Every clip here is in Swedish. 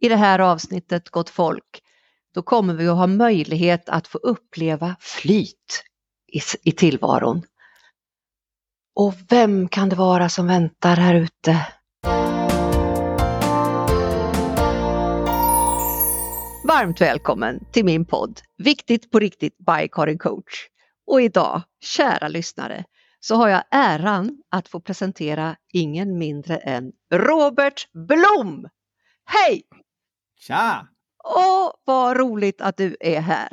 i det här avsnittet Gott folk, då kommer vi att ha möjlighet att få uppleva flyt i, i tillvaron. Och vem kan det vara som väntar här ute? Varmt välkommen till min podd Viktigt på riktigt by Karin Coach. Och idag, kära lyssnare, så har jag äran att få presentera ingen mindre än Robert Blom. Hej! Tja! Åh, vad roligt att du är här.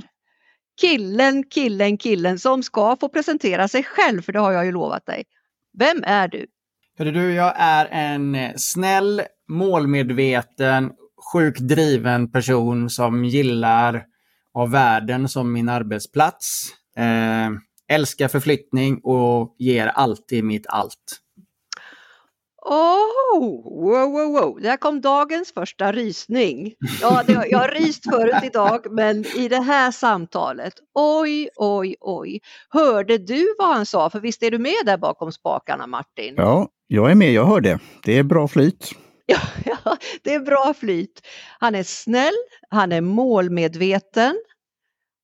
Killen, killen, killen som ska få presentera sig själv, för det har jag ju lovat dig. Vem är du? Hörru du, jag är en eh, snäll, målmedveten, sjukt driven person som gillar av världen som min arbetsplats. Eh, älskar förflyttning och ger alltid mitt allt. Oh, wow, wow, wow, där kom dagens första rysning. Ja, det, jag har ryst förut idag, men i det här samtalet, oj, oj, oj. Hörde du vad han sa? För visst är du med där bakom spakarna, Martin? Ja, jag är med, jag hörde. Det är bra flyt. Ja, ja, det är bra flyt. Han är snäll, han är målmedveten.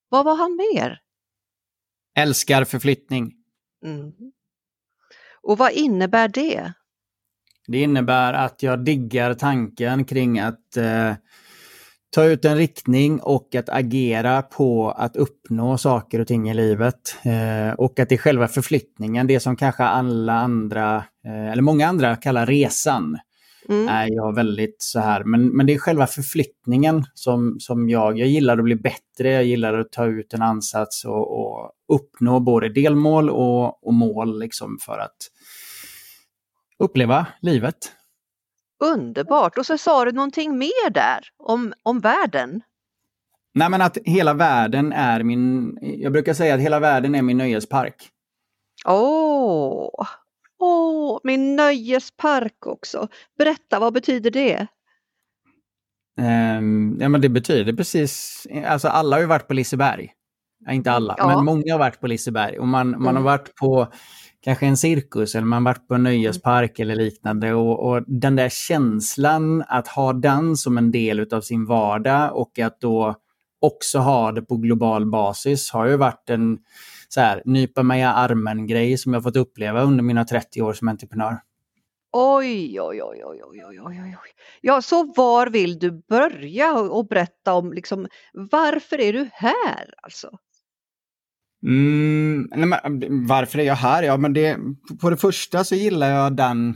Vad var han mer? Älskar förflyttning. Mm. Och vad innebär det? Det innebär att jag diggar tanken kring att eh, ta ut en riktning och att agera på att uppnå saker och ting i livet. Eh, och att det är själva förflyttningen, det som kanske alla andra, eh, eller många andra kallar resan, mm. är jag väldigt så här. Men, men det är själva förflyttningen som, som jag, jag gillar att bli bättre, jag gillar att ta ut en ansats och, och uppnå både delmål och, och mål liksom för att uppleva livet. Underbart! Och så sa du någonting mer där om, om världen. Nej men att hela världen är min, jag brukar säga att hela världen är min nöjespark. Åh, oh, oh, min nöjespark också. Berätta, vad betyder det? Um, ja men det betyder precis, alltså alla har ju varit på Liseberg. Ja, inte alla, ja. men många har varit på Liseberg och man, man har mm. varit på kanske en cirkus eller man varit på en nöjespark eller liknande. Och, och, den där känslan att ha den som en del av sin vardag och att då också ha det på global basis har ju varit en så här, nypa mig i armen-grej som jag fått uppleva under mina 30 år som entreprenör. Oj, oj, oj, oj, oj, oj, oj, oj. Ja, så var vill du börja och berätta om liksom varför är du här alltså? Mm, nej, men, varför är jag här? Ja, men det, på det första så gillar jag den,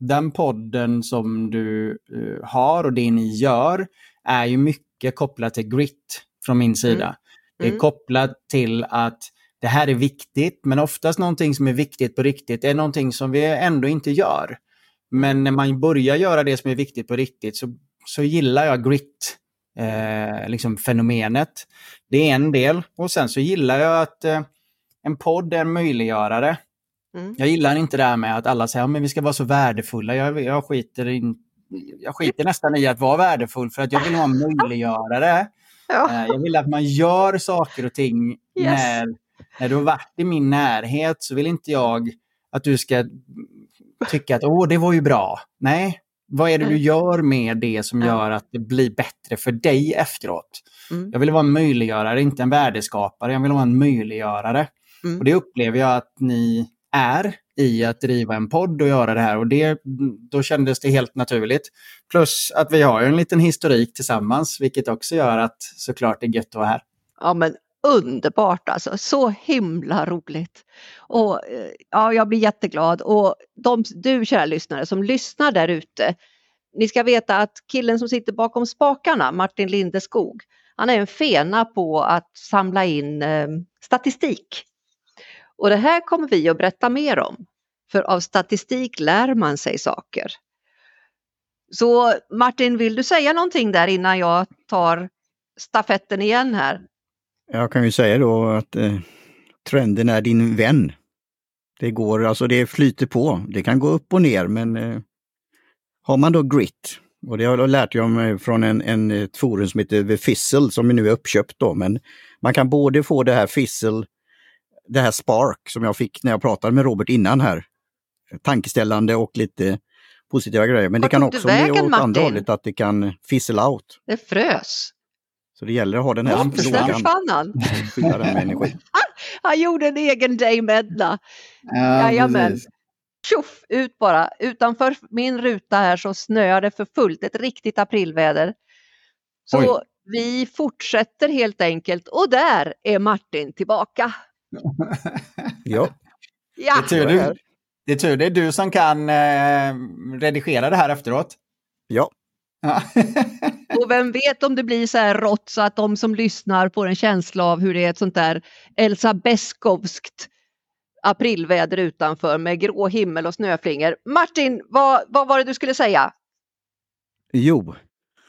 den podden som du uh, har och det ni gör är ju mycket kopplat till grit från min sida. Mm. Det är mm. kopplat till att det här är viktigt, men oftast någonting som är viktigt på riktigt är någonting som vi ändå inte gör. Men när man börjar göra det som är viktigt på riktigt så, så gillar jag grit eh, liksom fenomenet. Det är en del. Och sen så gillar jag att eh, en podd är en möjliggörare. Mm. Jag gillar inte det här med att alla säger att vi ska vara så värdefulla. Jag, jag, skiter in, jag skiter nästan i att vara värdefull för att jag vill vara en möjliggörare. Ja. Eh, jag vill att man gör saker och ting yes. när, när du har varit i min närhet så vill inte jag att du ska tycka att åh, det var ju bra. Nej, vad är det du mm. gör med det som gör att det blir bättre för dig efteråt? Mm. Jag vill vara en möjliggörare, inte en värdeskapare. Jag vill vara en möjliggörare. Mm. Och det upplever jag att ni är i att driva en podd och göra det här. Och det, då kändes det helt naturligt. Plus att vi har en liten historik tillsammans, vilket också gör att såklart det är gött att vara här. Ja, men underbart alltså, så himla roligt. Och eh, ja, jag blir jätteglad och de, du kära lyssnare som lyssnar där ute, ni ska veta att killen som sitter bakom spakarna, Martin Lindeskog, han är en fena på att samla in eh, statistik. Och det här kommer vi att berätta mer om, för av statistik lär man sig saker. Så Martin, vill du säga någonting där innan jag tar stafetten igen här? Jag kan ju säga då att eh, trenden är din vän. Det går, alltså det flyter på. Det kan gå upp och ner men eh, har man då grit, och det har jag lärt jag mig från en, en, ett forum som heter The Fizzle som nu är uppköpt då, men man kan både få det här Fizzle, det här Spark som jag fick när jag pratade med Robert innan här, tankeställande och lite positiva grejer. Men Vart det kan också bli vägen, åt Martin? andra hållet att det kan fizzle out. Det frös. Så det gäller att ha den här Ja, Där försvann. lågan. försvann han. Skydda den med energi. Han gjorde en egen Dame Edna. Ja, Jajamän. Tjoff, ut bara. Utanför min ruta här så snöar det för fullt. Ett riktigt aprilväder. Så Oj. vi fortsätter helt enkelt och där är Martin tillbaka. Ja, Ja, Det är tur du, det är tur det är du som kan eh, redigera det här efteråt. ja. Ja. och vem vet om det blir så här rått så att de som lyssnar får en känsla av hur det är ett sånt där Elsa Beskovskt aprilväder utanför med grå himmel och snöflingor. Martin, vad, vad var det du skulle säga? Jo,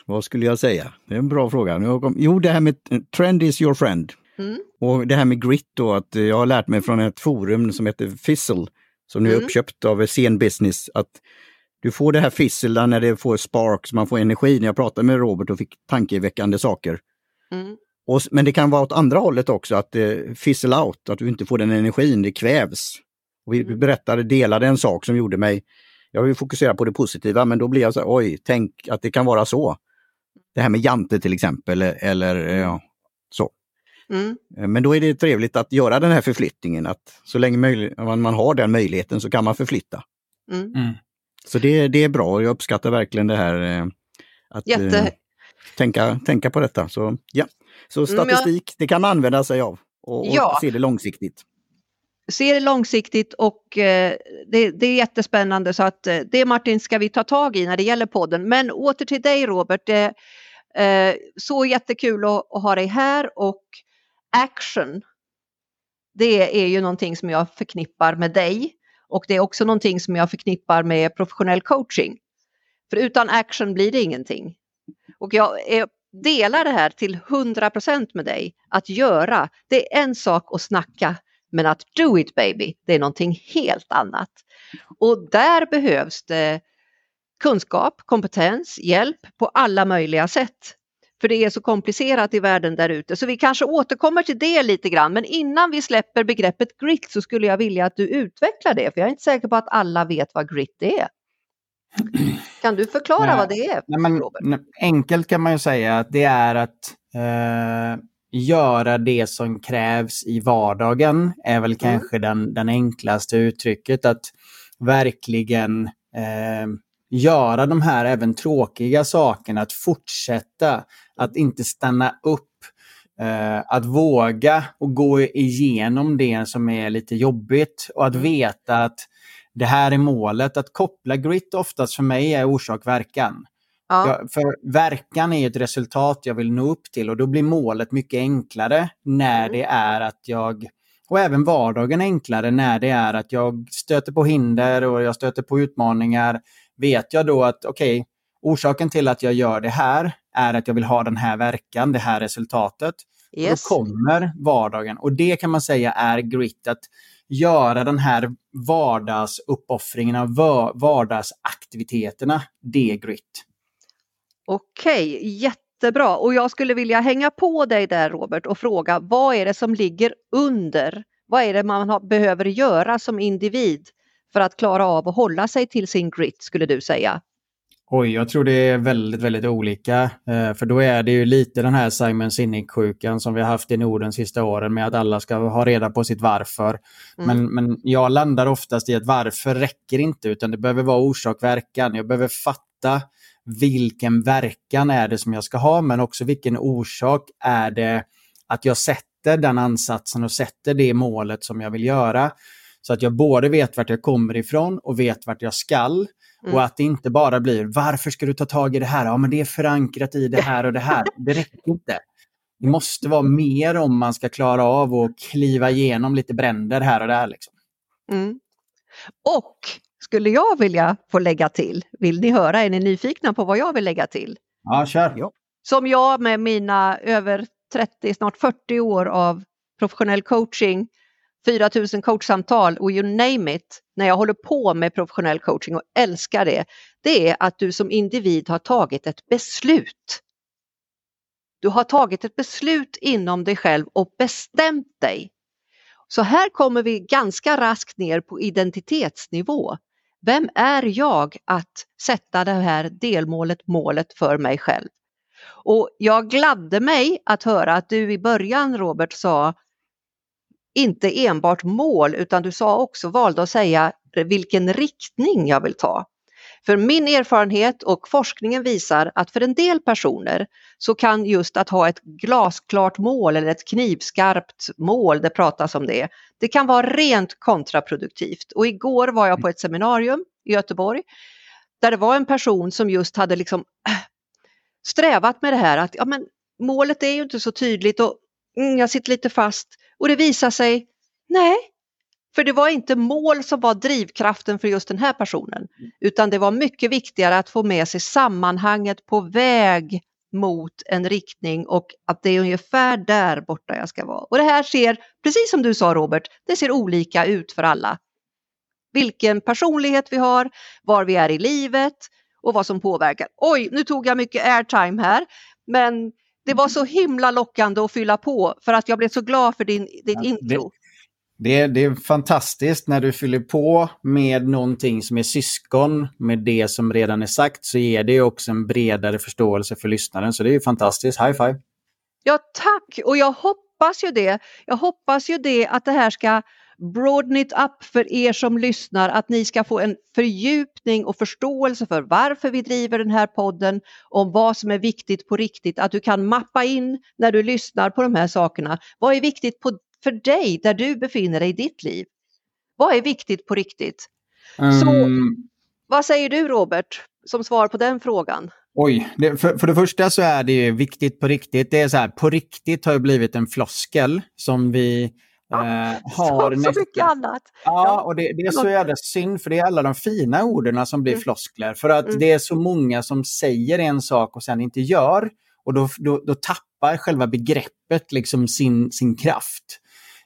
vad skulle jag säga? Det är en bra fråga. Jo, det här med trend is your friend. Mm. Och det här med grit då, att jag har lärt mig från ett forum som heter Fizzle, som nu är Mm. uppköpt av Scen Business, att du får det här fizzle där när det får spark, så man får energi. När jag pratade med Robert och fick tankeväckande saker. Mm. Och, men det kan vara åt andra hållet också, att eh, fizzle out, att du inte får den energin, det kvävs. Och vi Mm. berättade, delade en sak som gjorde mig, jag vill fokusera på det positiva, men då blir jag så här, oj, tänk att det kan vara så. Det här med jante till exempel, eller eh, ja, så. Mm. Eh, Men då är det trevligt att göra den här förflyttningen, att så länge man man har den möjligheten så kan man förflytta. Mm. Så det, det är bra och jag uppskattar verkligen det här eh, att Jätte- eh, tänka, tänka på detta. Så, ja. så Mm, jag- statistik, det kan man använda sig av och, och Ja. se det långsiktigt. ser det långsiktigt och eh, det, det är jättespännande så att eh, det Martin ska vi ta tag i när det gäller podden. Men åter till dig Robert. Det, eh, så jättekul att, att ha dig här och action. Det är ju någonting som jag förknippar med dig och det är också någonting som jag förknippar med professionell coaching. För utan action blir det ingenting. Och jag är, delar det här till 100% med dig. Att göra, det är en sak att snacka men att do it baby, det är någonting helt annat. Och där behövs det kunskap, kompetens, hjälp på alla möjliga sätt. För det är så komplicerat i världen där ute. Så vi kanske återkommer till det lite grann. Men innan vi släpper begreppet grit så skulle jag vilja att du utvecklar det. För jag är inte säker på att alla vet vad grit är. Kan du förklara Nej. vad det är? Nej, men, nej, enkelt kan man ju säga att det är att eh, göra det som krävs i vardagen är väl kanske den, den enklaste uttrycket. Att verkligen eh, göra de här även tråkiga sakerna, att fortsätta, att inte stanna upp. Eh, att våga och gå igenom det som är lite jobbigt och att veta att det här är målet. Att koppla grit oftast för mig är orsak-verkan. Ja. Ja, för verkan är ett resultat jag vill nå upp till och då blir målet mycket enklare när Mm. det är att jag, och även vardagen enklare när det är att jag stöter på hinder och jag stöter på utmaningar. Vet jag då att okej, orsaken till att jag gör det här är att jag vill ha den här verkan, det här resultatet. Yes. Då kommer vardagen och det kan man säga är grit, att göra den här vardagsuppoffringarna, va- vardagsaktiviteterna, det är grit. Okej, jättebra. Och jag skulle vilja hänga på dig där Robert och fråga vad är det som ligger under? Vad är det man har, behöver göra som individ för att klara av att hålla sig till sin grit skulle du säga? Oj, jag tror det är väldigt, väldigt olika. Eh, för då är det ju lite den här Simon Sinek-sjukan som vi har haft i Norden sista åren med att alla ska ha reda på sitt varför. Mm. Men, men jag landar oftast i att varför räcker inte utan det behöver vara orsak-verkan. Jag behöver fatta vilken verkan är det som jag ska ha men också vilken orsak är det att jag sätter den ansatsen och sätter det målet som jag vill göra. Så att jag både vet vart jag kommer ifrån och vet vart jag skall. Mm. Och att det inte bara blir varför ska du ta tag i det här? Ja, men det är förankrat i det här och det här. Det räcker inte. Det måste vara mer om man ska klara av att kliva igenom lite bränder här och där. Liksom. Mm. Och skulle jag vilja få lägga till, vill ni höra, är ni nyfikna på vad jag vill lägga till? Ja, kör. Ja. Som jag med mina över 30, snart 40 år av professionell coaching, 4000 coachsamtal och you name it, när jag håller på med professionell coaching och älskar det, det är att du som individ har tagit ett beslut. Du har tagit ett beslut inom dig själv och bestämt dig. Så här kommer vi ganska raskt ner på identitetsnivå. Vem är jag att sätta det här delmålet, målet för mig själv? Och jag gladde mig att höra att du i början Robert sa inte enbart mål utan du sa också, valde att säga vilken riktning jag vill ta. För min erfarenhet och forskningen visar att för en del personer så kan just att ha ett glasklart mål eller ett knivskarpt mål, det pratas om det, det kan vara rent kontraproduktivt. Och igår var jag på ett seminarium i Göteborg där det var en person som just hade liksom strävat med det här att ja, men målet är ju inte så tydligt och mm, jag sitter lite fast och det visar sig, nej, för det var inte mål som var drivkraften för just den här personen, utan det var mycket viktigare att få med sig sammanhanget på väg mot en riktning och att det är ungefär där borta jag ska vara. Och det här ser, precis som du sa Robert, det ser olika ut för alla. Vilken personlighet vi har, var vi är i livet och vad som påverkar. Oj, nu tog jag mycket airtime här, men det var så himla lockande att fylla på för att jag blev så glad för din, ditt ja, intro. Det, det, är fantastiskt när du fyller på med någonting som är syskon med det som redan är sagt så ger det också en bredare förståelse för lyssnaren. Så det är fantastiskt. High five! Ja, tack! Och jag hoppas ju det. Jag hoppas ju det att det här ska broaden it up för er som lyssnar, att ni ska få en fördjupning och förståelse för varför vi driver den här podden, om vad som är viktigt på riktigt, att du kan mappa in när du lyssnar på de här sakerna. Vad är viktigt på, för dig där du befinner dig i ditt liv? Vad är viktigt på riktigt? Um... Så, mm. vad säger du Robert, som svar på den frågan? Oj, det, för, för det första så är det viktigt på riktigt. Det är så här, på riktigt har ju blivit en floskel som vi Ja, eh, har så, så mycket annat. Ja, ja. och det, det, är så jävla synd för det är alla de fina orden som blir mm. floskler. För att mm. det är så många som säger en sak och sen inte gör. Och då, då, då tappar själva begreppet liksom sin, sin kraft.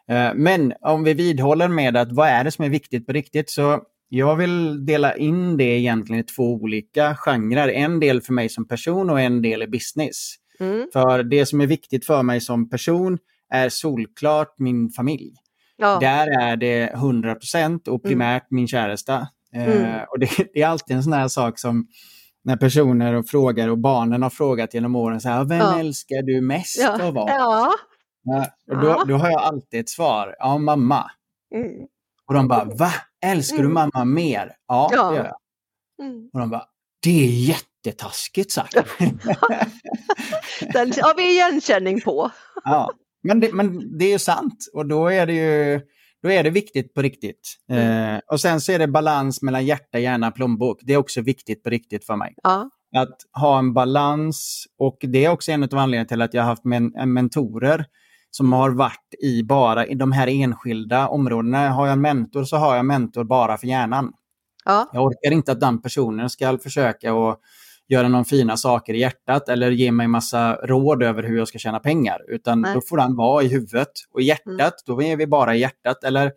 Eh, men om vi vidhåller med att vad är det som är viktigt på riktigt så jag vill dela in det egentligen i två olika genrer. En del för mig som person och en del i business. Mm. För det som är viktigt för mig som person är solklart min familj. Ja. Där är det 100 procent och primärt mm. min käresta. Eh, mm. Och det, det, är alltid en sån här sak som när personer frågar och barnen har frågat genom åren så här, vem ja. älskar du mest ja. och vad? Ja. Och då, då, har jag alltid ett svar, ja mamma. Mm. Och de bara, va? Älskar du mm. mamma mer? Ja, ja. det gör jag. Mm. Och de bara, det är jättetaskigt sagt. Den har vi igenkänning på. ja. Men det, men det är sant och då är det ju då är det viktigt på riktigt. Mm. Eh, och sen så är det balans mellan hjärta, hjärna, plånbok. Det är också viktigt på riktigt för mig. Ja. Att ha en balans och det är också en av anledningarna till att jag har haft men mentorer som har varit i bara i de här enskilda områdena. Har jag en mentor så har jag en mentor bara för hjärnan. Ja. Jag orkar inte att den personen ska försöka att göra någon fina saker i hjärtat eller ge mig massa råd över hur jag ska tjäna pengar. Utan Nej. då får den vara i huvudet. Och i hjärtat, mm. då är vi bara i hjärtat. Eller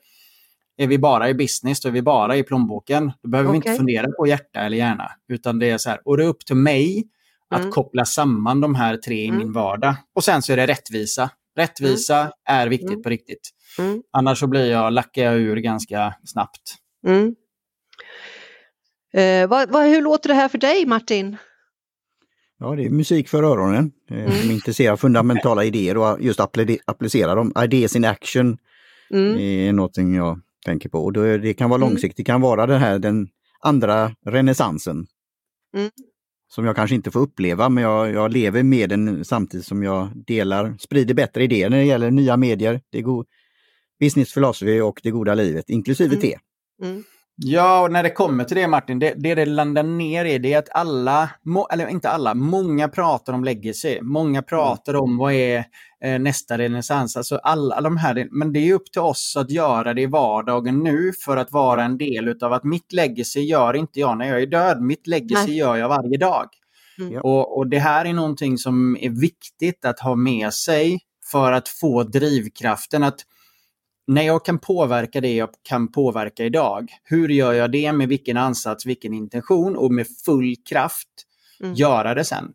är vi bara i business, då är vi bara i plånboken. Då behöver okay. vi inte fundera på hjärta eller hjärna. Utan det är så här, och det är upp till mig att mm. koppla samman de här tre i mm. min vardag. Och sen så är det rättvisa. Rättvisa mm. är viktigt mm. på riktigt. Mm. Annars så blir jag, lackar jag ur ganska snabbt. Eh, vad, vad, hur låter det här för dig Martin? Ja, det är musik för öronen. Eh, mm. Som är intresserad av fundamentala idéer och just applicera dem. Ideas in action mm. är någonting jag tänker på. Och det kan vara mm. långsiktigt, det kan vara den här den andra renässansen. Mm. Som jag kanske inte får uppleva, men jag, jag, lever med den samtidigt som jag delar, sprider bättre idéer när det gäller nya medier, det go business philosophy och det goda livet, inklusive mm. te. Mm. Ja, och när det kommer till det Martin, det det, det landar ner i det är att alla, eller inte alla, många pratar om legacy. Många pratar om vad är eh, nästa renässans. Alltså alla de här, men det är upp till oss att göra det i vardagen nu för att vara en del av att mitt legacy gör inte jag när jag är död. Mitt legacy Nej. gör jag varje dag. Mm. Och, och det här är någonting som är viktigt att ha med sig för att få drivkraften att när jag kan påverka det jag kan påverka idag, hur gör jag det med vilken ansats, vilken intention och med full kraft mm. göra det sen?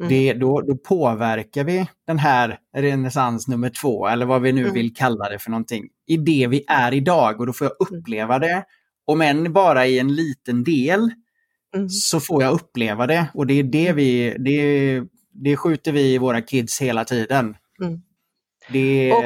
Mm. Det, då, då påverkar vi den här renässans nummer två, eller vad vi nu mm. vill kalla det för någonting, i det vi är idag och då får jag mm. uppleva det om än bara i en liten del, Mm. så får jag uppleva det. Och det är det vi, det, det skjuter vi i våra kids hela tiden. Mm. Det, Och-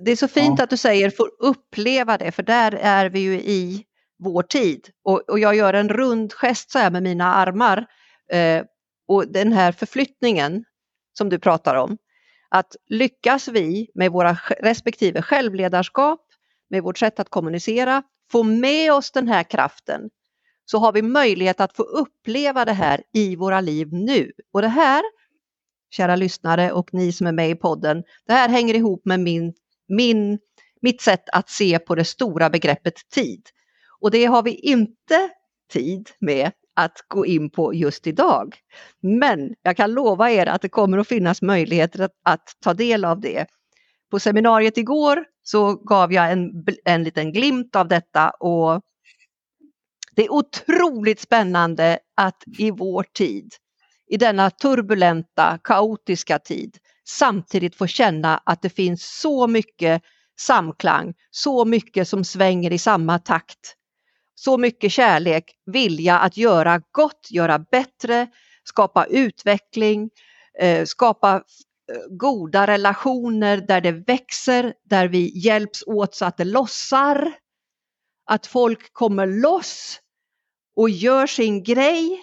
Det är så fint Ja. att du säger får uppleva det, för där är vi ju i vår tid. Och, och jag gör en rund gest så här med mina armar. Eh, och den här förflyttningen som du pratar om, att lyckas vi med våra respektive självledarskap, med vårt sätt att kommunicera, få med oss den här kraften, så har vi möjlighet att få uppleva det här i våra liv nu. Och det här, kära lyssnare och ni som är med i podden, det här hänger ihop med min, min, mitt sätt att se på det stora begreppet tid. Och det har vi inte tid med att gå in på just idag. Men jag kan lova er att det kommer att finnas möjligheter att, att ta del av det. På seminariet igår så gav jag en, en liten glimt av detta och det är otroligt spännande att i vår tid, i denna turbulenta, kaotiska tid, samtidigt få känna att det finns så mycket samklang, så mycket som svänger i samma takt. Så mycket kärlek, vilja att göra gott, göra bättre, skapa utveckling, eh, skapa eh, goda relationer där det växer, där vi hjälps åt så att det lossar. Att folk kommer loss och gör sin grej.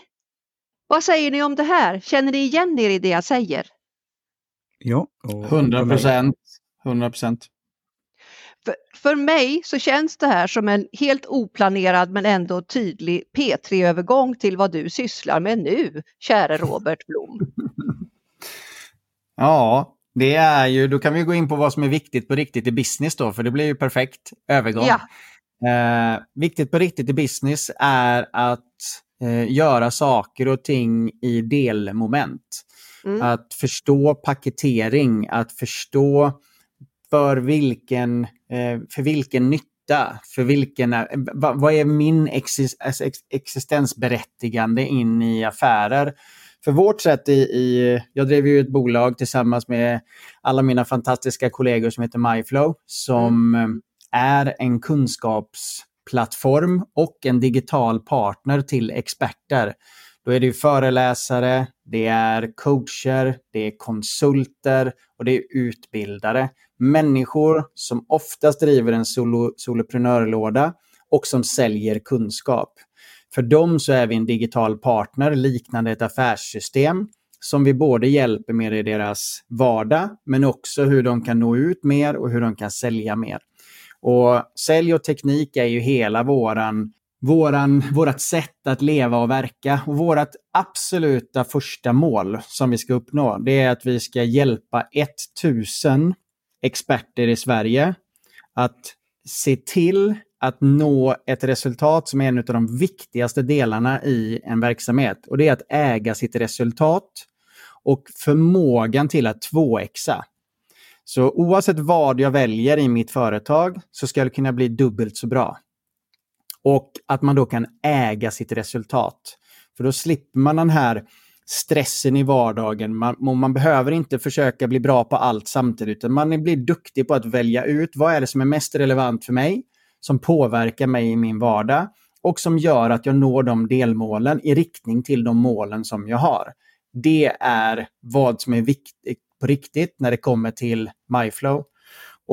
Vad säger ni om det här? Känner ni igen er i det jag säger? Ja, och 100 procent. 100 procent. För, för mig så känns det här som en helt oplanerad men ändå tydlig P3-övergång till vad du sysslar med nu, käre Robert Blom. Ja, det är ju, då kan vi gå in på vad som är viktigt på riktigt i business då, för det blir ju perfekt övergång. Ja. Eh, viktigt på riktigt i business är att eh, göra saker och ting i delmoment. Mm. Att förstå paketering, att förstå för vilken, eh, för vilken nytta, för vilken, eh, va, vad är min exis, ex, existensberättigande in i affärer. För vårt sätt i, i, jag drev ju ett bolag tillsammans med alla mina fantastiska kollegor som heter MyFlow, som eh, är en kunskapsplattform och en digital partner till experter. Då är det ju föreläsare, det är coacher, det är konsulter och det är utbildare. Människor som oftast driver en solo, soloprenörlåda och som säljer kunskap. För dem så är vi en digital partner liknande ett affärssystem som vi både hjälper med i deras vardag men också hur de kan nå ut mer och hur de kan sälja mer. Och sälj och teknik är ju hela våran våran, vårat sätt att leva och verka. Och vårat absoluta första mål som vi ska uppnå, det är att vi ska hjälpa 1000 experter i Sverige att se till att nå ett resultat som är en av de viktigaste delarna i en verksamhet. Och det är att äga sitt resultat och förmågan till att tvåexa. Så oavsett vad jag väljer i mitt företag så ska det kunna bli dubbelt så bra. Och att man då kan äga sitt resultat. För då slipper man den här stressen i vardagen. Man, man behöver inte försöka bli bra på allt samtidigt, utan man blir duktig på att välja ut vad är det som är mest relevant för mig, som påverkar mig i min vardag och som gör att jag når de delmålen i riktning till de målen som jag har. Det är vad som är viktigt på riktigt när det kommer till MyFlow.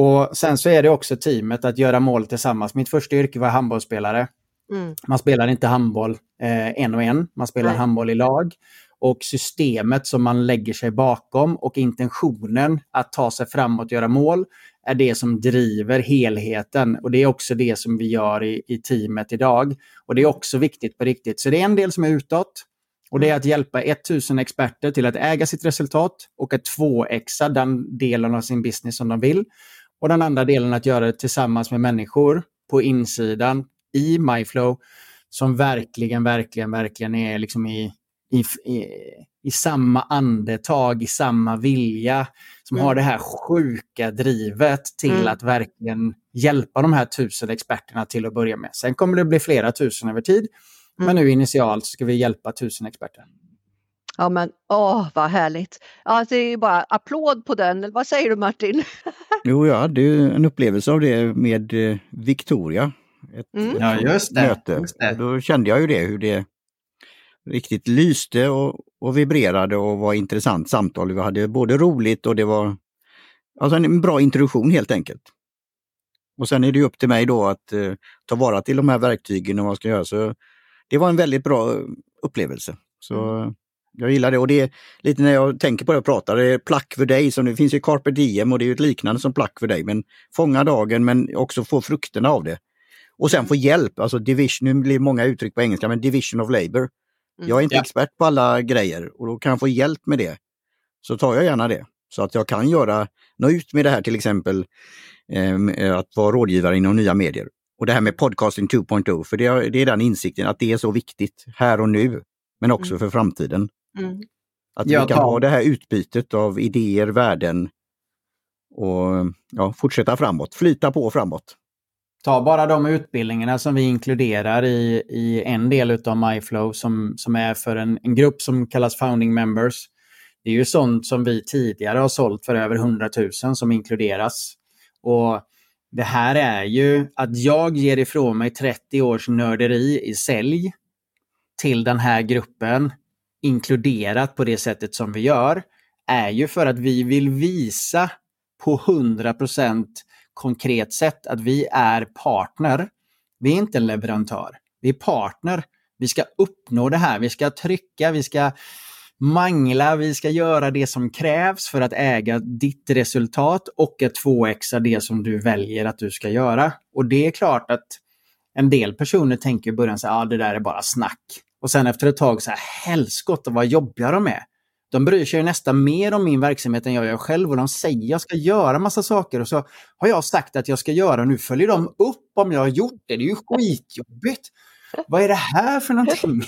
Och sen så är det också teamet att göra mål tillsammans. Mitt första yrke var handbollsspelare. Mm. Man spelar inte handboll eh, en och en, man spelar Nej. handboll i lag. Och systemet som man lägger sig bakom och intentionen att ta sig framåt och göra mål är det som driver helheten. Och det är också det som vi gör i, i teamet idag. Och det är också viktigt på riktigt. Så det är en del som är utåt. Och det är att hjälpa 1000 experter till att äga sitt resultat och att 2xa den delen av sin business som de vill. Och den andra delen att göra det tillsammans med människor på insidan i MyFlow som verkligen, verkligen, verkligen är liksom i, i, i, i samma andetag, i samma vilja, som Mm. har det här sjuka drivet till Mm. att verkligen hjälpa de här tusen experterna till att börja med. Sen kommer det bli flera tusen över tid, men Mm. nu initialt ska vi hjälpa tusen experter. Ja men åh vad härligt. Ja, det är bara applåd på den. Vad säger du Martin? Jo, jag hade ju en upplevelse av det med eh, Victoria. Ett, Mm. ett Ja, just det, möte. just det. Då kände jag ju det, hur det riktigt lyste och, och vibrerade och var intressant samtal. Vi hade både roligt och det var alltså en bra introduktion helt enkelt. Och sen är det upp till mig då att eh, ta vara till de här verktygen och vad jag ska göra. Så det var en väldigt bra upplevelse. Så Mm. Jag gillar det och det är lite när jag tänker på det och pratar, det är plack för dig som det finns ju carpe diem och det är ju ett liknande som plack för dig. Men fånga dagen men också få frukterna av det. Och sen få hjälp, alltså division, nu blir många uttryck på engelska, men division of labor. Jag är inte Ja. expert på alla grejer och då kan jag få hjälp med det. Så tar jag gärna det. Så att jag kan göra, nå ut med det här till exempel, eh, att vara rådgivare inom nya medier. Och det här med podcasting 2.0, för det är, det är den insikten att det är så viktigt här och nu, men också Mm. för framtiden. Mm. Att vi kan ha det här utbytet av idéer, värden och ja, fortsätta framåt, flyta på framåt. Ta bara de utbildningarna som vi inkluderar i, i en del utav MyFlow som, som är för en, en grupp som kallas Founding Members. Det är ju sånt som vi tidigare har sålt för över 100 000 som inkluderas. Och det här är ju att jag ger ifrån mig 30 års nörderi i sälj till den här gruppen inkluderat på det sättet som vi gör är ju för att vi vill visa på 100% konkret sätt att vi är partner. Vi är inte en leverantör. Vi är partner. Vi ska uppnå det här. Vi ska trycka, vi ska mangla, vi ska göra det som krävs för att äga ditt resultat och att 2xa det som du väljer att du ska göra. Och det är klart att en del personer tänker i början så här, ah, det där är bara snack. Och sen efter ett tag så här, helskotta vad jobbiga de är. De bryr sig nästan mer om min verksamhet än jag gör själv och de säger att jag ska göra massa saker och så har jag sagt att jag ska göra och nu följer de upp om jag har gjort det. Det är ju skitjobbigt. Vad är det här för någonting?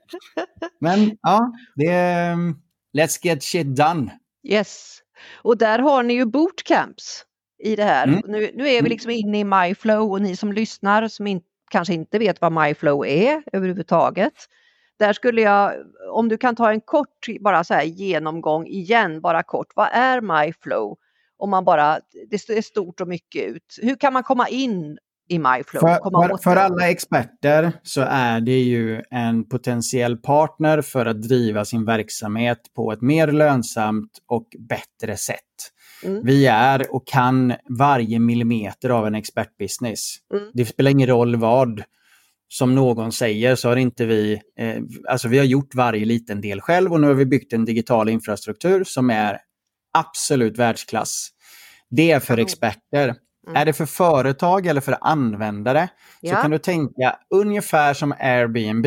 Men ja, det är... Let's get shit done. Yes. Och där har ni ju bootcamps i det här. Mm. Nu, nu är vi Mm. liksom inne i MyFlow och ni som lyssnar som in, kanske inte vet vad MyFlow är överhuvudtaget. Där skulle jag, om du kan ta en kort bara så här genomgång igen, bara kort. Vad är MyFlow? Om man bara, det ser stort och mycket ut. Hur kan man komma in i MyFlow? För, för, för alla experter så är det ju en potentiell partner för att driva sin verksamhet på ett mer lönsamt och bättre sätt. Mm. Vi är och kan varje millimeter av en expertbusiness. Mm. Det spelar ingen roll vad som någon säger så har inte vi, eh, alltså vi har gjort varje liten del själv och nu har vi byggt en digital infrastruktur som är absolut världsklass. Det är för experter. Mm. Är det för företag eller för användare så Ja. kan du tänka ungefär som Airbnb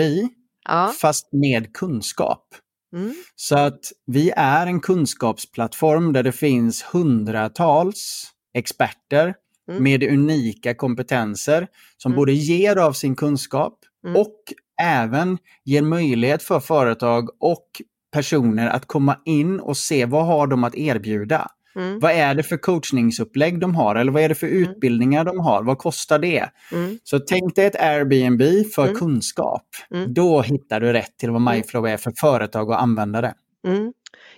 Ja. fast med kunskap. Mm. Så att vi är en kunskapsplattform där det finns hundratals experter Mm. med unika kompetenser som Mm. både ger av sin kunskap Mm. och även ger möjlighet för företag och personer att komma in och se vad har de att erbjuda. Mm. Vad är det för coachningsupplägg de har eller vad är det för utbildningar de har? Vad kostar det? Mm. Så tänk dig ett Airbnb för Mm. kunskap. Mm. Då hittar du rätt till vad MyFlow är för företag och användare. Mm.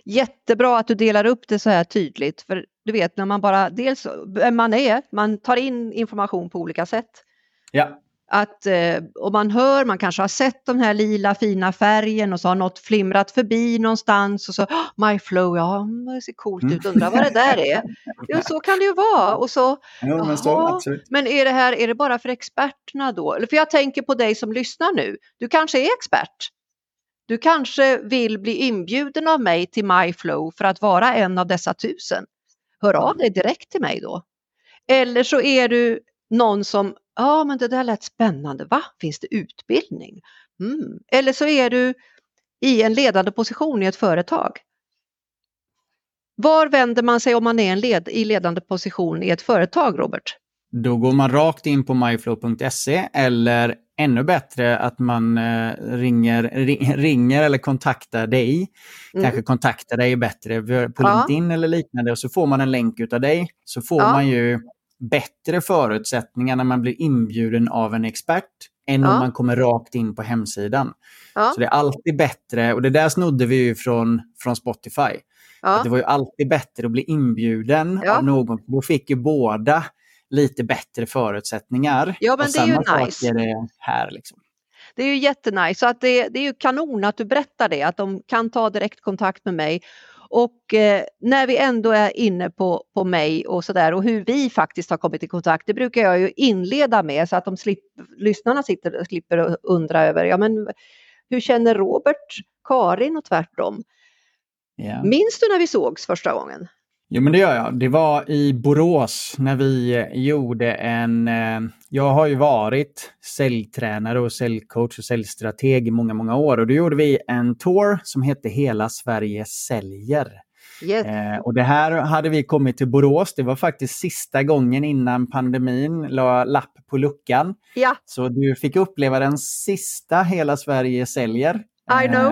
Jättebra att du delar upp det så här tydligt. För du vet när man bara, dels man är, man tar in information på olika sätt. Ja. Att eh, om man hör, man kanske har sett den här lila fina färgen och så har något flimrat förbi någonstans och så oh, My Flow, ja mm, det ser coolt Mm. ut, undrar vad det där är. Jo, så kan det ju vara. Och så, Jo, men så, men är det här, är det bara för experterna då? För jag tänker på dig som lyssnar nu, du kanske är expert. Du kanske vill bli inbjuden av mig till MyFlow för att vara en av dessa tusen. Hör av dig direkt till mig då. Eller så är du någon som, ja men det där lät spännande, va? Finns det utbildning? Mm. Eller så är du i en ledande position i ett företag. Var vänder man sig om man är en led, i ledande position i ett företag, Robert? Då går man rakt in på myflow.se eller ännu bättre att man eh, ringer, ring, ringer eller kontaktar dig. Mm. Kanske kontaktar dig bättre på Ja. LinkedIn eller liknande och så får man en länk utav dig. Så får Ja. man ju bättre förutsättningar när man blir inbjuden av en expert än Ja. om man kommer rakt in på hemsidan. Ja. Så det är alltid bättre, och det där snodde vi ju från, från Spotify. Ja. Det var ju alltid bättre att bli inbjuden av någon. Då fick ju båda lite bättre förutsättningar. Ja, men och det är ju nice. är det här. Liksom. Det är ju jättenice, så att det, det är ju kanon att du berättar det, att de kan ta direktkontakt med mig. Och eh, när vi ändå är inne på, på mig och sådär och hur vi faktiskt har kommit i kontakt, det brukar jag ju inleda med så att de slipp, lyssnarna sitter, slipper undra över, ja men hur känner Robert Karin och tvärtom? Ja. Minns du när vi sågs första gången? Jo, men det gör jag. Det var i Borås när vi eh, gjorde en... Eh, jag har ju varit säljtränare och säljcoach och säljstrateg i många, många år. Och då gjorde vi en tour som hette Hela Sverige säljer. Yes. Eh, och det här hade vi kommit till Borås. Det var faktiskt sista gången innan pandemin la lapp på luckan. Ja, Så du fick uppleva den sista Hela Sverige säljer.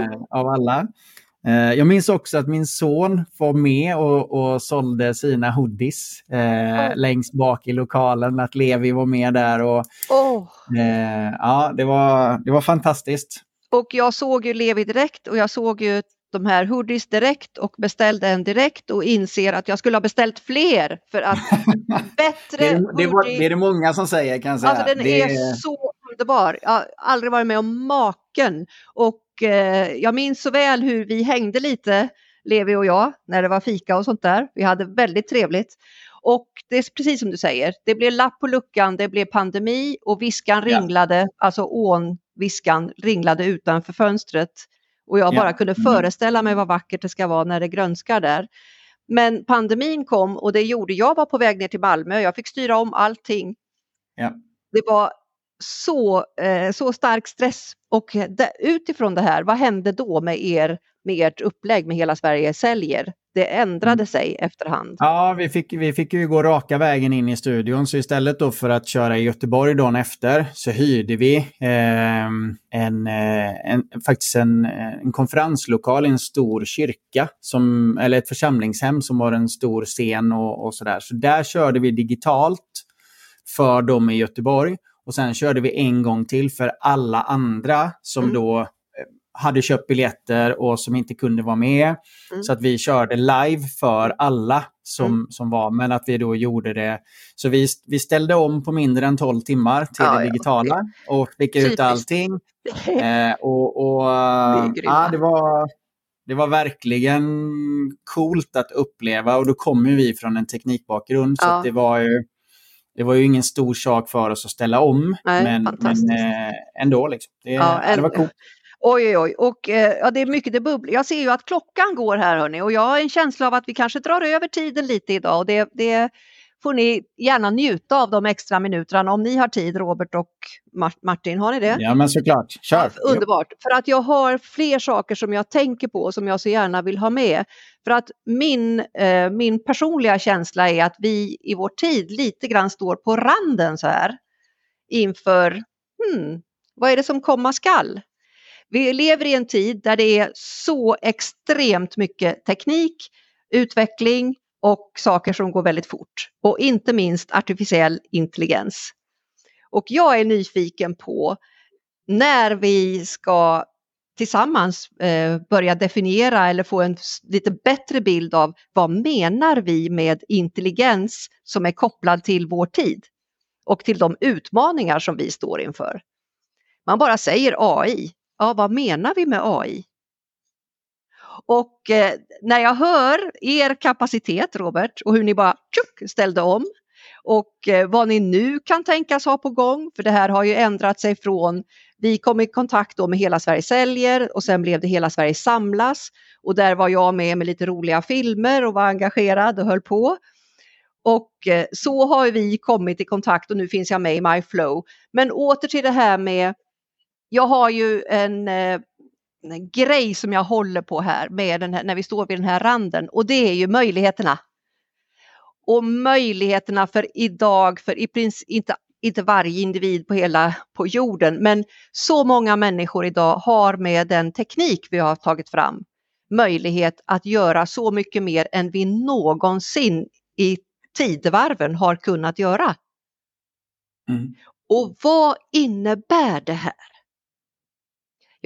Eh, av alla. Eh, jag minns också att min son var med och, och sålde sina hoodies eh, Ja. längst bak i lokalen. Att Levi var med där. Och, Åh. eh, ja, det var, det var fantastiskt. Och jag såg ju Levi direkt och jag såg ju de här hoodies direkt och beställde en direkt och inser att jag skulle ha beställt fler för att bättre Det är, det, var, det är det många som säger kan jag säga. Alltså den det, är så underbar. Jag har aldrig varit med om maken. Och eh, jag minns så väl hur vi hängde lite, Levi och jag, när det var fika och sånt där. Vi hade väldigt trevligt. Och det är precis som du säger, det blev lapp på luckan, det blev pandemi och viskan Ja. ringlade, alltså ånviskan ringlade utanför fönstret. Och jag Ja. bara kunde Mm. föreställa mig vad vackert det ska vara när det grönskar där. Men pandemin kom och det gjorde, jag var på väg ner till Malmö, jag fick styra om allting. Ja. Det var så, eh, så stark stress och utifrån det här, vad hände då med, er, med ert upplägg med Hela Sverige säljer? Det ändrade Mm. sig efterhand. Ja, vi fick, vi fick ju gå raka vägen in i studion. Så istället då för att köra i Göteborg dagen efter så hyrde vi eh, en, en, faktiskt en, eh, en konferenslokal i en stor kyrka. Som, eller ett församlingshem som har en stor scen och, och sådär. Så där körde vi digitalt för dem i Göteborg. Och sen körde vi en gång till för alla andra som Mm. då eh, hade köpt biljetter och som inte kunde vara med. Mm. Så att vi körde live för alla som, Mm. som var, men att vi då gjorde det. Så vi, vi ställde om på mindre än 12 timmar till Ja, det ja, digitala och fick Typiskt. ut allting. Eh, och, och, grymma. ja, det, var, det var verkligen coolt att uppleva och då kommer vi från en teknikbakgrund så Ja. att det var ju det var ju ingen stor sak för oss att ställa om, Nej, men, men eh, ändå. Liksom. Det, Ja, det var coolt. Oj, oj, oj. Och eh, ja, det är mycket det bubblar. Jag ser ju att klockan går här hörni och jag har en känsla av att vi kanske drar över tiden lite idag och det, det får ni gärna njuta av de extra minuterna om ni har tid, Robert och Mart- Martin. Har ni det? Ja, men såklart. Kör! Underbart, för att jag har fler saker som jag tänker på och som jag så gärna vill ha med. För att min, eh, min personliga känsla är att vi i vår tid lite grann står på randen så här inför, hmm, vad är det som komma skall? Vi lever i en tid där det är så extremt mycket teknik, utveckling och saker som går väldigt fort. Och inte minst artificiell intelligens. Och jag är nyfiken på när vi ska tillsammans eh, börja definiera eller få en lite bättre bild av vad menar vi med intelligens som är kopplad till vår tid och till de utmaningar som vi står inför. Man bara säger AI. Ja, vad menar vi med AI? Och eh, när jag hör er kapacitet, Robert, och hur ni bara tjuk, ställde om och eh, vad ni nu kan tänkas ha på gång, för det här har ju ändrat sig från vi kom i kontakt då med Hela Sverige säljer och sen blev det Hela Sverige samlas och där var jag med med lite roliga filmer och var engagerad och höll på. Och eh, så har vi kommit i kontakt och nu finns jag med i MyFlow. Men åter till det här med, jag har ju en eh, grej som jag håller på här, med den här när vi står vid den här randen och det är ju möjligheterna. Och möjligheterna för idag, för i princip inte, inte varje individ på hela på jorden, men så många människor idag har med den teknik vi har tagit fram möjlighet att göra så mycket mer än vi någonsin i tidevarven har kunnat göra. Mm. Och vad innebär det här?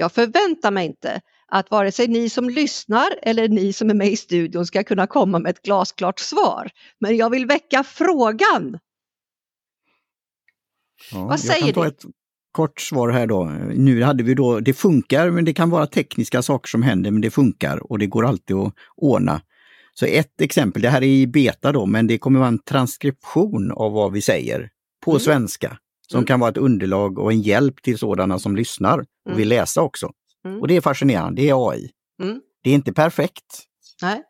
Jag förväntar mig inte att vare sig ni som lyssnar eller ni som är med i studion ska kunna komma med ett glasklart svar. Men jag vill väcka frågan. Ja, Vad säger ett kort svar här då. Nu hade vi då, det funkar men det kan vara tekniska saker som händer men det funkar och det går alltid att ordna. Så ett exempel, det här är i beta då, men det kommer vara en transkription av vad vi säger på Mm. svenska. Som Mm. kan vara ett underlag och en hjälp till sådana som lyssnar och Mm. vill läsa också. Mm. Och det är fascinerande, det är AI. Mm. Det är inte perfekt, Nej.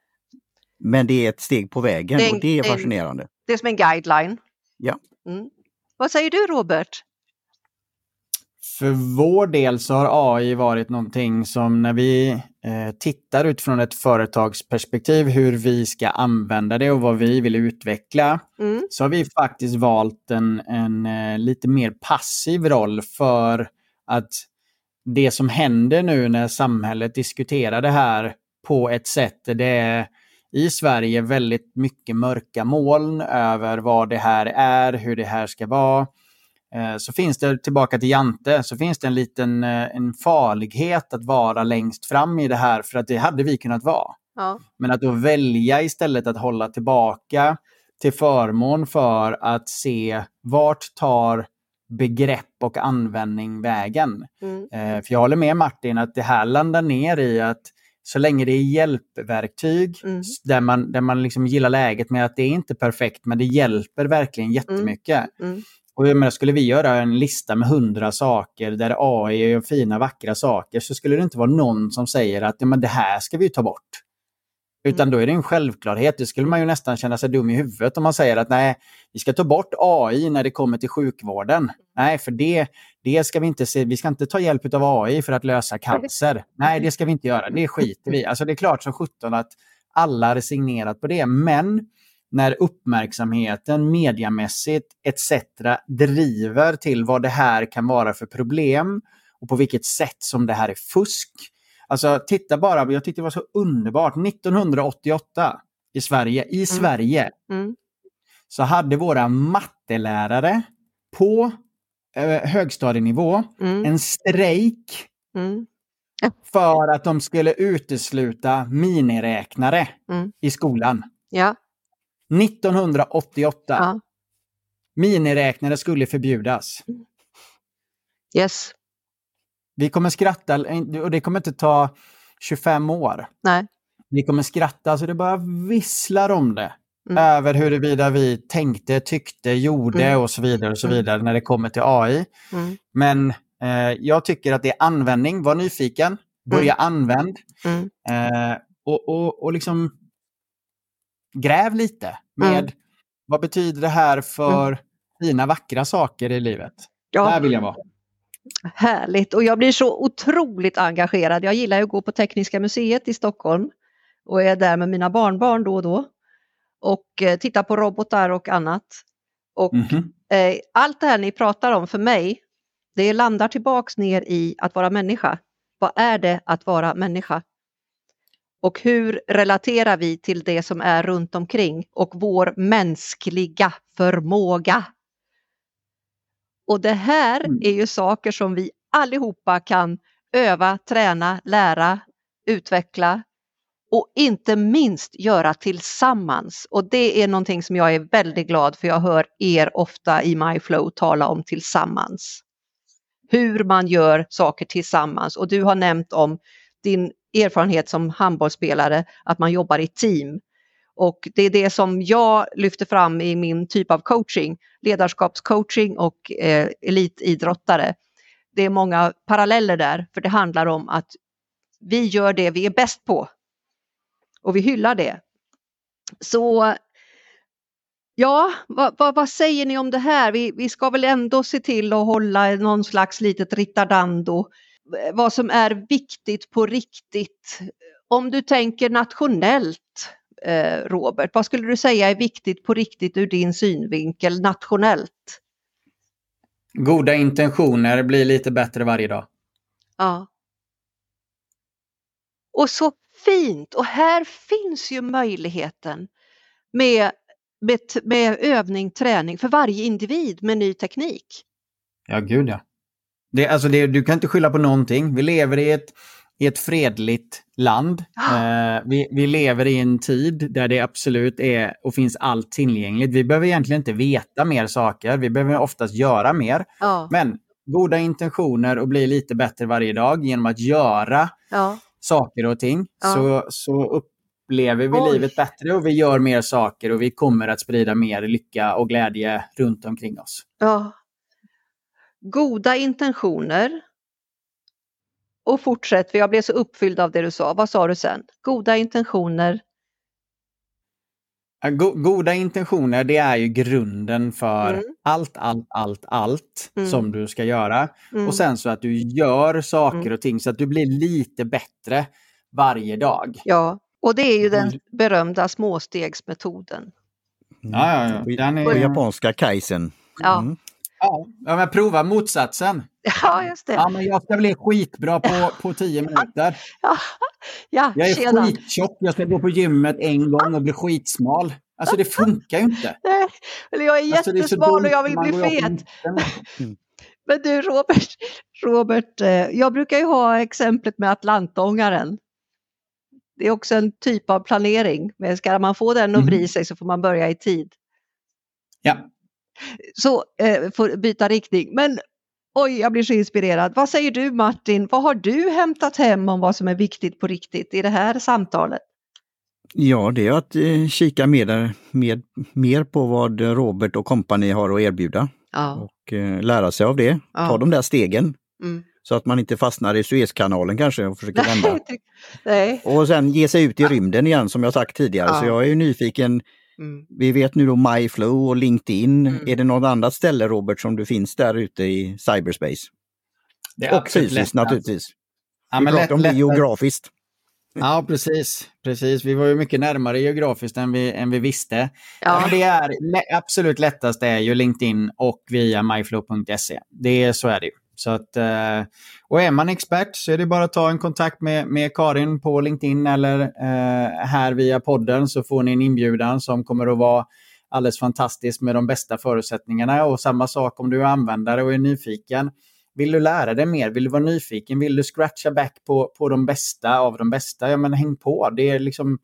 men det är ett steg på vägen Det en- och det är är en- fascinerande. Det är som en guideline. Ja. Mm. Vad säger du Robert? För vår del så har AI varit någonting som när vi eh, tittar utifrån ett företagsperspektiv hur vi ska använda det och vad vi vill utveckla Mm. så har vi faktiskt valt en, en eh, lite mer passiv roll för att det som händer nu när samhället diskuterar det här på ett sätt det är i Sverige väldigt mycket mörka moln över vad det här är, hur det här ska vara. Eh, Så finns det, tillbaka till Jante, så finns det en liten eh, en farlighet att vara längst fram i det här för att det hade vi kunnat vara. Ja. Men att då välja istället att hålla tillbaka till förmån för att se vart tar begrepp och användning vägen. Mm. Eh, för jag håller med Martin att det här landar ner i att så länge det är hjälpverktyg Mm. där man, där man liksom gillar läget med att det är inte perfekt men det hjälper verkligen jättemycket. Mm. Och jag menar, skulle vi göra en lista med hundra saker där AI är fina vackra saker så skulle det inte vara någon som säger att ja, men det här ska vi ta bort. Utan då är det en självklarhet. Det skulle man ju nästan känna sig dum i huvudet om man säger att nej, vi ska ta bort AI när det kommer till sjukvården. Nej, för det, det ska vi inte se. Vi ska inte ta hjälp av AI för att lösa cancer. Nej, det ska vi inte göra. Det skiter vi. Alltså det är klart som sjutton att alla resignerat på det. Men när uppmärksamheten mediamässigt etc. driver till vad det här kan vara för problem och på vilket sätt som det här är fusk. Alltså titta bara, jag tyckte det var så underbart, 1988 i Sverige, i Sverige Mm. så hade våra mattelärare på eh, högstadienivå Mm. en strejk Mm. för att de skulle utesluta miniräknare Mm. i skolan. Ja. 1988. ja. Miniräknare skulle förbjudas. Yes. Vi kommer skratta, och det kommer inte ta 25 år. Nej. Vi kommer skratta så det bara visslar om det. Mm. Över huruvida vi tänkte, tyckte, gjorde Mm. och så vidare och så Mm. vidare när det kommer till AI. Mm. Men eh, jag tycker att det är användning, var nyfiken, börja använd Mm. eh, och, och, och liksom gräv lite med Mm. vad betyder det här för fina vackra saker i livet. Där Ja, vill jag vara. härligt. Och jag blir så otroligt engagerad. Jag gillar att gå på Tekniska museet i Stockholm och är där med mina barnbarn då och då. Och eh, titta på robotar och annat. Och Mhm. eh, allt det här ni pratar om för mig, det landar tillbaks ner i att vara människa. Vad är det att vara människa? Och hur relaterar vi till det som är runt omkring och vår mänskliga förmåga? Och det här Mm. är ju saker som vi allihopa kan öva, träna, lära, utveckla och inte minst göra tillsammans. Och det är någonting som jag är väldigt glad för jag hör er ofta i MyFlow tala om tillsammans. Hur man gör saker tillsammans och du har nämnt om din erfarenhet som handbollsspelare, att man jobbar i team. Och det är det som jag lyfter fram i min typ av coaching, ledarskapscoaching och eh, elitidrottare. Det är många paralleller där, för det handlar om att vi gör det vi är bäst på och vi hyllar det. Så ja, vad, vad, vad säger ni om det här? Vi, vi ska väl ändå se till att hålla någon slags litet ritardando. Vad som är viktigt på riktigt. Om du tänker nationellt, eh, Robert, vad skulle du säga är viktigt på riktigt ur din synvinkel nationellt? Goda intentioner blir lite bättre varje dag. Ja. Och så fint! Och här finns ju möjligheten med, med, med övning, träning för varje individ med ny teknik. Ja, gud ja. Det, alltså det, du kan inte skylla på någonting. Vi lever i ett, i ett fredligt land. Eh, vi, vi lever i en tid där det absolut är och finns allt tillgängligt. Vi behöver egentligen inte veta mer saker, vi behöver oftast göra mer. Ja, Men goda intentioner och bli lite bättre varje dag genom att göra ja. saker och ting Ja. så, så upplever vi Oj. livet bättre och vi gör mer saker och vi kommer att sprida mer lycka och glädje runt omkring oss. ja. Goda intentioner. Och fortsätt, för jag blev så uppfylld av det du sa. Vad sa du sen? Goda intentioner. Goda intentioner, det är ju grunden för Mm. allt, allt, allt, allt Mm. som du ska göra. Mm. Och sen så att du gör saker Mm. och ting så att du blir lite bättre varje dag. Ja, och det är ju den Mm. berömda småstegsmetoden. Mm. Ja, ja, ja. På, Den är- på japanska kaizen. Ja. Mm. Ja, men prova motsatsen. Ja, just det. Ja, men jag ska bli skitbra på, på tio minuter. Ja, ja Jag är tjena. skittjock, jag ska gå på gymmet en gång och bli skitsmal. Alltså det funkar ju inte. Nej, eller jag är Alltså, jättesmal och dumt jag vill bli fet. Men du Robert, Robert, eh, jag brukar ju ha exemplet med Atlantångaren. Det är också en typ av planering. Men ska man få den att Mhm. bry sig så får man börja i tid. Ja. Så eh, får byta riktning. Men oj, jag blir så inspirerad. Vad säger du Martin? Vad har du hämtat hem om vad som är viktigt på riktigt i det här samtalet? Ja, det är att eh, kika mer, mer, mer på vad Robert och kompani har att erbjuda Ja. och eh, lära sig av det. Ja. Ta de där stegen Mm. så att man inte fastnar i Suezkanalen kanske och försöker vända. Nej. Och sen ge sig ut i rymden igen som jag sagt tidigare. Ja. Så jag är ju nyfiken. Mm. Vi vet nu då MyFlow och LinkedIn. Mm. Är det något annat ställe Robert som du finns där ute i cyberspace? Det är Och fysiskt lättast. naturligtvis. Ja, Vi pratar lätt, om det geografiskt. Ja, precis. precis. Vi var ju mycket närmare geografiskt än vi, än vi visste. Ja. Men det är absolut lättast är ju LinkedIn och via myflow.se. Det är, så är det ju. Så att, eh, och är man expert så är det bara att ta en kontakt med, med Karin på LinkedIn eller eh, här via podden så får ni en inbjudan som kommer att vara alldeles fantastisk med de bästa förutsättningarna. Och samma sak om du är användare och är nyfiken. Vill du lära dig mer? Vill du vara nyfiken? Vill du scratcha back på, på de bästa av de bästa? Ja, men häng på. Det är liksom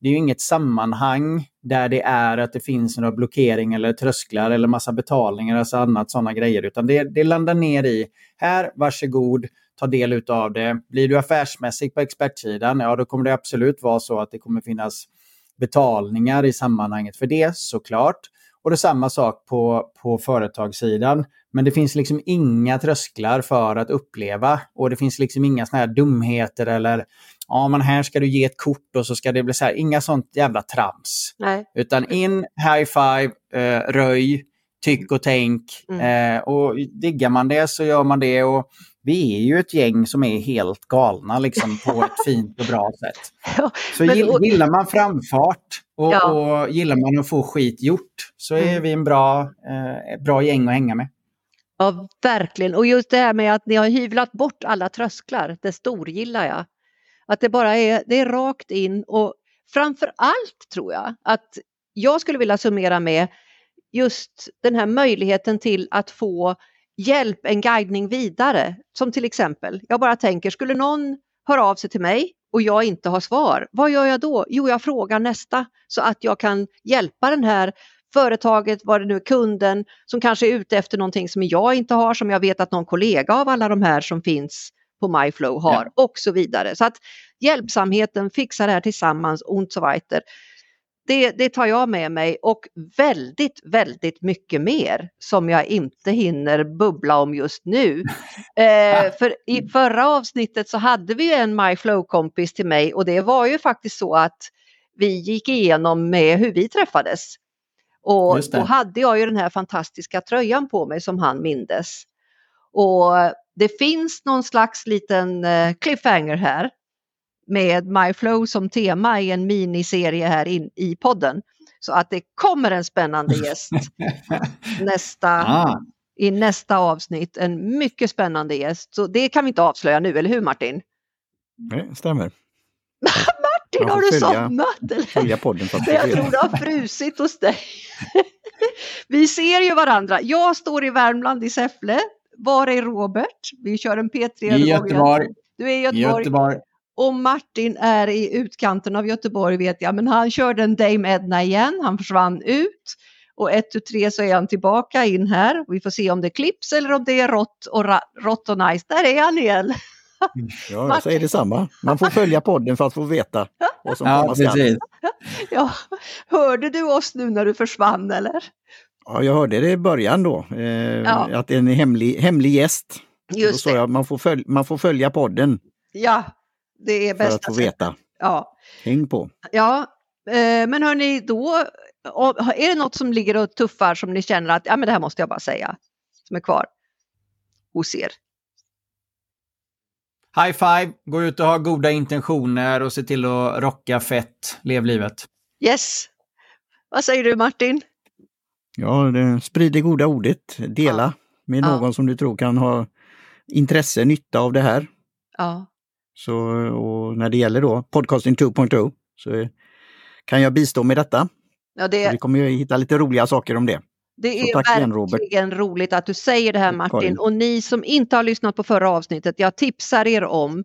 det är ju inget sammanhang där det är att det finns några blockeringar eller trösklar eller massa betalningar, alltså annat sådana grejer, utan det, det landar ner i här, varsågod, ta del av det. Blir du affärsmässig på expertsidan, ja då kommer det absolut vara så att det kommer finnas betalningar i sammanhanget för det såklart. Och det är samma sak på, på företagssidan. Men det finns liksom inga trösklar för att uppleva och det finns liksom inga såna här dumheter eller ja men här ska du ge ett kort och så ska det bli så här, inga sånt jävla trams. Nej. Utan in, high five, eh, röj, tyck och tänk. Mm. Eh, och diggar man det så gör man det. Och vi är ju ett gäng som är helt galna liksom på ett fint och bra sätt. Ja, Så men- gillar man framfart och, Ja. och gillar man att få skit gjort så är Mm. vi en bra, eh, bra gäng att hänga med. Ja, verkligen. Och just det här med att ni har hyvlat bort alla trösklar, det storgillar jag. Att det bara är, det är rakt in och framför allt tror jag att jag skulle vilja summera med just den här möjligheten till att få hjälp, en guidning vidare. Som till exempel, jag bara tänker, skulle någon höra av sig till mig och jag inte har svar, vad gör jag då? Jo, jag frågar nästa så att jag kan hjälpa den här företaget, vad det nu är, kunden som kanske är ute efter någonting som jag inte har, som jag vet att någon kollega av alla de här som finns på MyFlow har och så vidare. Så att hjälpsamheten, fixa det här tillsammans und so weiter. Det, det tar jag med mig och väldigt, väldigt mycket mer som jag inte hinner bubbla om just nu. Eh, för i förra avsnittet så hade vi en MyFlow-kompis till mig och det var ju faktiskt så att vi gick igenom med hur vi träffades. Och då hade jag ju den här fantastiska tröjan på mig som han mindes. Och det finns någon slags liten eh, cliffhanger här med MyFlow som tema i en miniserie här in, i podden. Så att det kommer en spännande gäst nästa, Ah, i nästa avsnitt. En mycket spännande gäst. Så det kan vi inte avslöja nu, eller hur Martin? Det stämmer. Martin, har du följa- somnat? Eller? Följa podden för att Men jag tror det har frusit hos dig. Vi ser ju varandra. Jag står i Värmland i Säffle. Var är Robert? Vi kör en I P3-övergång. Göteborg. Du är i Göteborg. Göteborg. Och Martin är i utkanten av Göteborg vet jag, men han körde en Dame Edna igen, han försvann ut. Och ett tu tre så är han tillbaka in här. Vi får se om det klipps eller om det är rått och, rått och nice. Där är han igen. Ja, jag säger detsamma. Man får följa podden för att få veta vad som Ja, komma skall. precis. Ja, hörde du oss nu när du försvann eller? Ja, jag hörde det i början då, eh, Ja. att det är en hemlig, hemlig gäst. Då Just sa det. jag man får, följ, man får följa podden Ja, det är för att få veta. Ja, Häng på! ja. Eh, men hörni, då är det något som ligger och tuffar som ni känner att ja, men det här måste jag bara säga, som är kvar hos er. High five, gå ut och ha goda intentioner och se till att rocka fett. Lev livet. Yes. Vad säger du Martin? Ja, sprid det goda ordet. Dela Ja. med Ja. någon som du tror kan ha intresse, nytta av det här. Ja, Så, och när det gäller då Podcasting 2.0 så kan jag bistå med detta. ja det, vi kommer ju hitta lite roliga saker om det. det är tack igen, verkligen roligt att du säger det här Martin. Och ni som inte har lyssnat på förra avsnittet, jag tipsar er om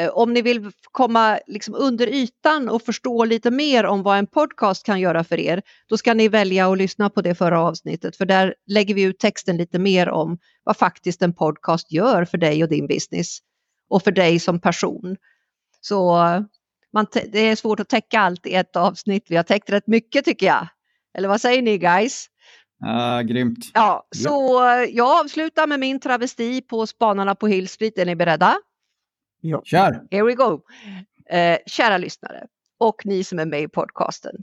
eh, om ni vill komma liksom under ytan och förstå lite mer om vad en podcast kan göra för er, då ska ni välja att lyssna på det förra avsnittet, för där lägger vi ut texten lite mer om vad faktiskt en podcast gör för dig och din business och för dig som person. Så man det är svårt att täcka allt i ett avsnitt. Vi har täckt rätt mycket tycker jag. Eller vad säger ni guys? Ja, grymt. Ja, så jag avslutar med min travesti på Spanarna på Hill Street. Är ni beredda? Ja. Kör! Here we go! Eh, kära lyssnare och ni som är med i podcasten.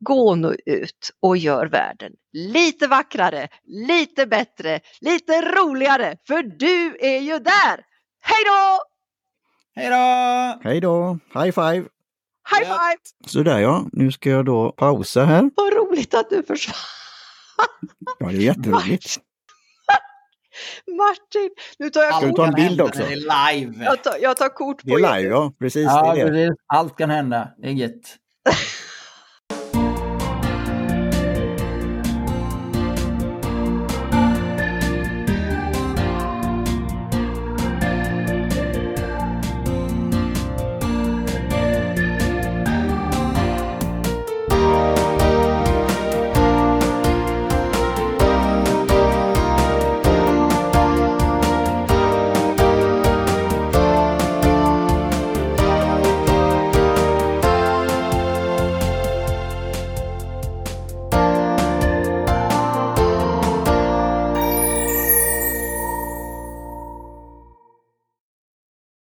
Gå nu ut och gör världen lite vackrare, lite bättre, lite roligare, för du är ju där! Hej då! Hej då! Hej då! High five! High Ja. five! Sådär ja, nu ska jag då pausa här. Vad roligt att du försvann! Ja, det är jätteroligt. Martin, nu tar jag Ska vi kort. ta en bild också? Det är live. Jag tar, jag tar kort Det på är er. live ja, precis. Ja, det är det. Allt kan hända. Det är gött.